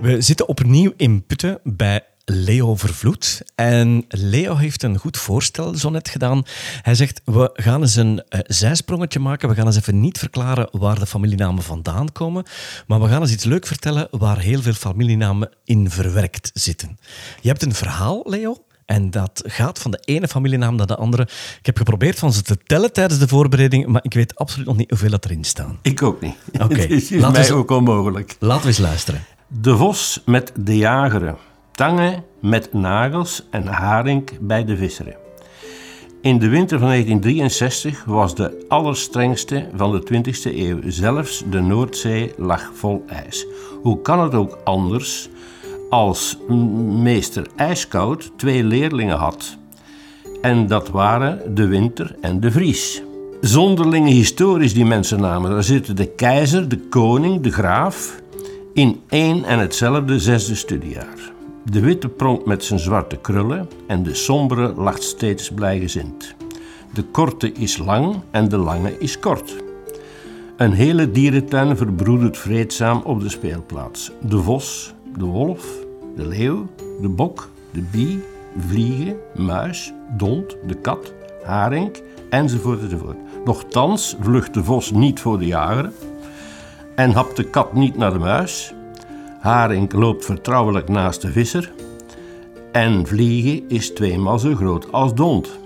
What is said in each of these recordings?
We zitten opnieuw in Putten bij Leo Vervloed. En Leo heeft een goed voorstel zo net gedaan. Hij zegt, we gaan eens een uh, zijsprongetje maken. We gaan eens even niet verklaren waar de familienamen vandaan komen. Maar we gaan eens iets leuk vertellen waar heel veel familienamen in verwerkt zitten. Je hebt een verhaal, Leo. En dat gaat van de ene familienaam naar de andere. Ik heb geprobeerd van ze te tellen tijdens de voorbereiding, maar ik weet absoluut nog niet hoeveel dat erin staan. Ik ook niet. Oké, okay. Het is mij ook onmogelijk. laten we eens luisteren. De vos met de jageren. Tangen met nagels en haring bij de visseren. In de winter van 1963 was de allerstrengste van de 20e eeuw. Zelfs de Noordzee lag vol ijs. Hoe kan het ook anders als meester IJskoud twee leerlingen had? En dat waren de Winter en de Vries. Zonderlinge historisch die mensen namen. Daar zitten de keizer, de koning, de graaf in één en hetzelfde zesde studiejaar. De witte pronkt met zijn zwarte krullen en de sombere lacht steeds blijgezind. De korte is lang en de lange is kort. Een hele dierentuin verbroedert vreedzaam op de speelplaats. De vos, de wolf, de leeuw, de bok, de bie, vliegen, muis, dond, de kat, haring, enzovoort enzovoort. Nochtans vlucht de vos niet voor de jager en hapt de kat niet naar de muis. Haring loopt vertrouwelijk naast de visser en vliegen is tweemaal zo groot als dond.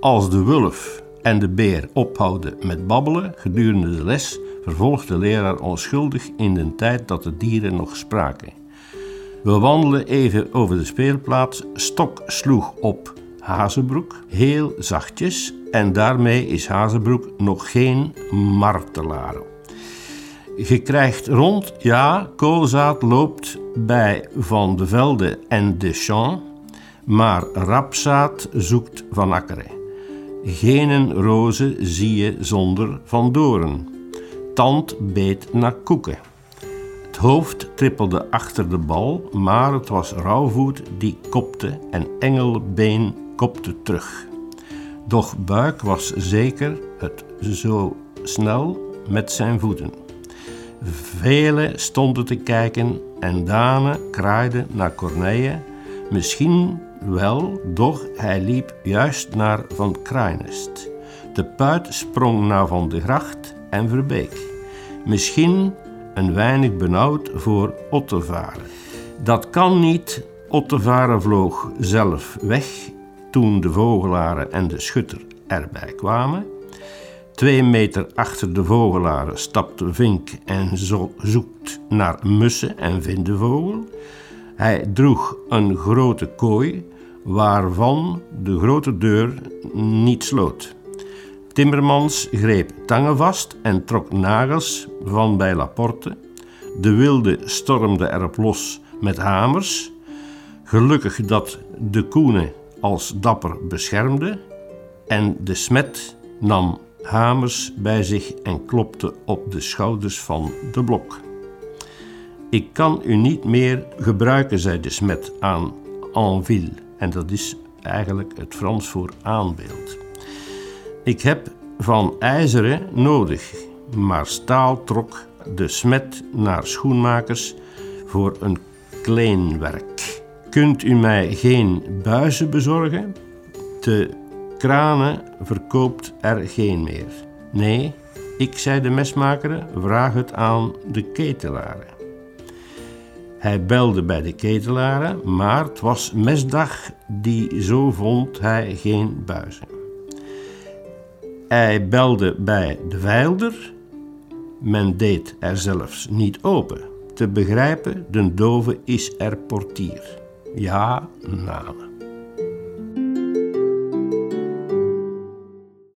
Als de wulf en de beer ophouden met babbelen gedurende de les, vervolgt de leraar onschuldig in de tijd dat de dieren nog spraken. We wandelen even over de speelplaats. Stok sloeg op Hazebroek, heel zachtjes, en daarmee is Hazebroek nog geen martelaar. Je krijgt rond, ja, koolzaad loopt bij Van de Velde en de Champs, maar rapzaad zoekt Van Akkeren. Geen rozen zie je zonder Van Doren. Tand beet naar koeken. Het hoofd trippelde achter de bal, maar het was Rauwvoet die kopte en Engelbeen kopte terug. Doch Buik was zeker het zo snel met zijn voeten. Velen stonden te kijken en Dane kraaide naar Corneille. Misschien wel, doch hij liep juist naar Van Kraaienest. De puit sprong naar Van de Gracht en Verbeek. Misschien een weinig benauwd voor Ottevaren. Dat kan niet, Ottevaren vloog zelf weg toen de vogelaren en de schutter erbij kwamen. Twee meter achter de vogelaren stapt Vink en zoekt naar mussen en vindt de vogel. Hij droeg een grote kooi waarvan de grote deur niet sloot. Timmermans greep tangen vast en trok nagels van bij Laporte. De wilde stormde erop los met hamers. Gelukkig dat de koene als dapper beschermde en de smet nam hamers bij zich en klopte op de schouders van de blok. Ik kan u niet meer gebruiken, zei de smet aan Anville, en dat is eigenlijk het Frans voor aanbeeld. Ik heb van ijzeren nodig, maar staal trok de smet naar schoenmakers voor een kleinwerk. Kunt u mij geen buizen bezorgen? De kranen verkoopt er geen meer. Nee, ik, zei de mesmaker, vraag het aan de ketelaren. Hij belde bij de ketelaren, maar het was mesdag, die zo vond hij geen buizen. Hij belde bij de veilder, men deed er zelfs niet open. Te begrijpen, de dove is er portier. Ja, namen.